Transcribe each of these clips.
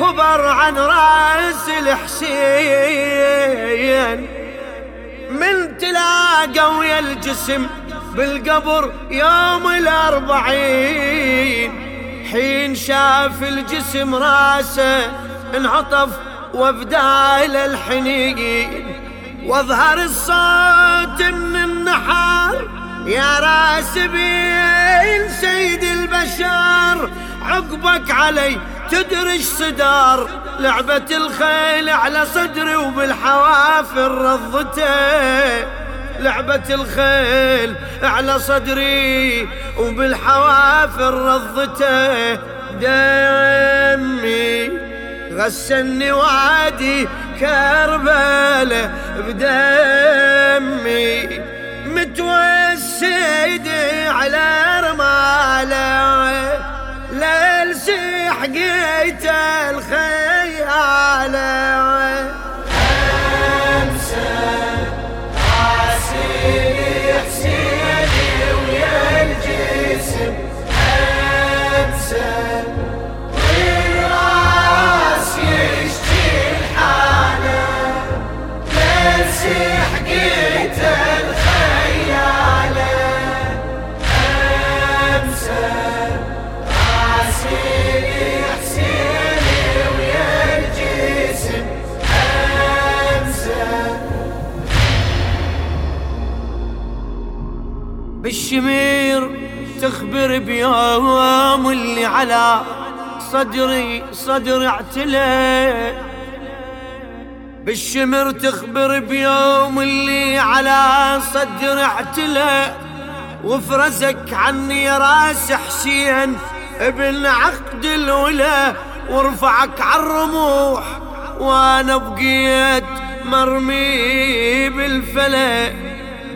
خبر عن رأس الحسين. من تلاقى ويا الجسم بالقبر يوم الأربعين. حين شاف الجسم رأسه انعطف وبدال الحنين. واظهر الصوت من النحار يا رأس بين سيد البشر. عقبك علي تدرج صدار؟ لعبة الخيل على صدري وبالحوافر رضته. لعبة الخيل على صدري وبالحوافر رضته. دمي غسلني وادي كربلة بدمي. متوسدي على حقيت الخياله تخبر بيوم اللي على صدري صدر اعتلى. بالشمر تخبر بيوم اللي على صدر اعتلى. وفرزك عني راس حسين ابن عقد الولا ورفعك عالرموح وأنا بقيت مرمي بالفلك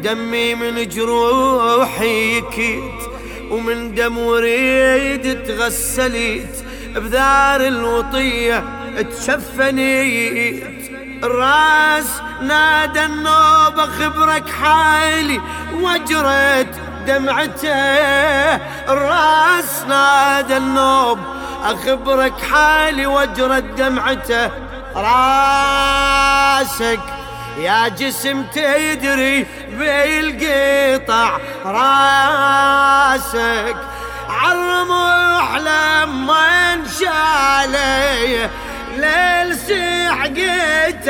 دمي من جروحي كيت ومن دم وريد تغسليت بذار الوطية تشفنيت. الراس نادى النوب خبرك حالي وجرت دمعته. الراس نادى النوب أخبرك حالي وجرت دمعته. راسك يا جسم تدري بالقطع راسك. عالرموح لما انشالي ليل سحقت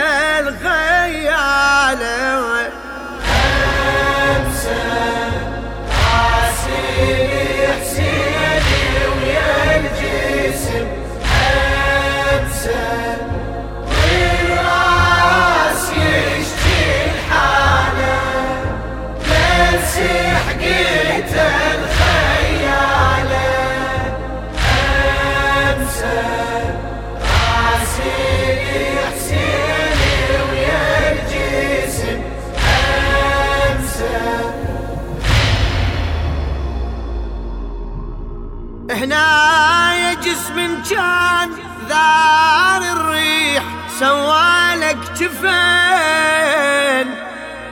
يا جسم كان ذار الريح سوالك جفين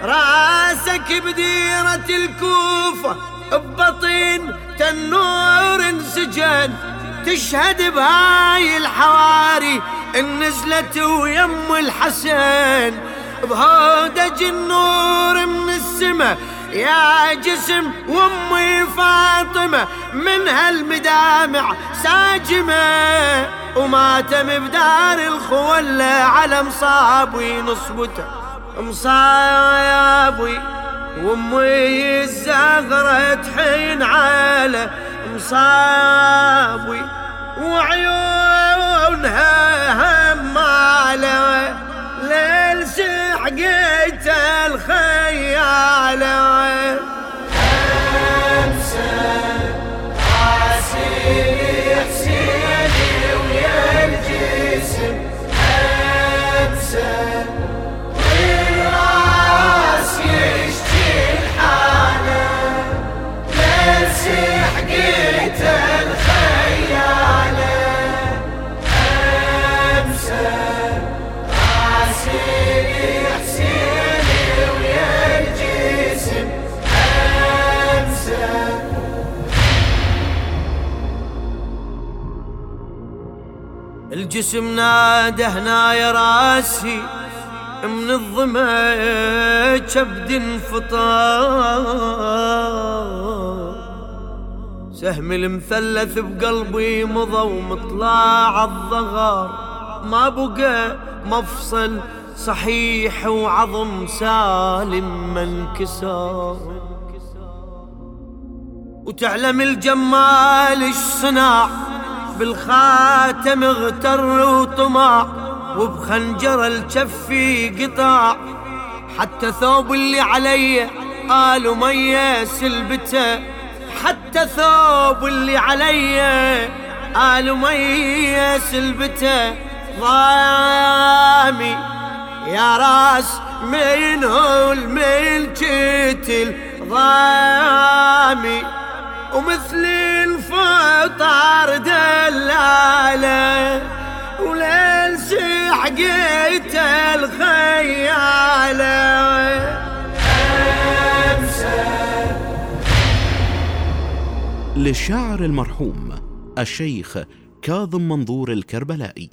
راسك بديرة الكوفة ببطين تنور انسجن. تشهد بهاي الحواري النزلة ويم الحسن. بهودج النور من السماء يا جسم وأمي فاطمة من هالمدامع ساجمة وماتم بدار الخولة على مصابي نصبته. مصابي وأمي الزغرة تحين على مصابي وعيونها همالة ليل سحقيت الخيالة والجسم ناده هنا يا راسي من الظمأ كبد انفطار سهم المثلث بقلبي مضى ومطلع الضغار ما بقى مفصل صحيح وعظم سالم ما انكسر وتعلم الجمال إيش صنع بالخاتم اغتر وطمع وبخنجر الجفي قطع. حتى ثوب اللي علي قالوا مية سلبته. حتى ثوب اللي علي قالوا مية سلبته. ضامي يا راس من هو الملكتل ضامي ومثل الفطار دلاله وليل سحقيت الخياله. للشاعر المرحوم الشيخ كاظم منظور الكربلائي.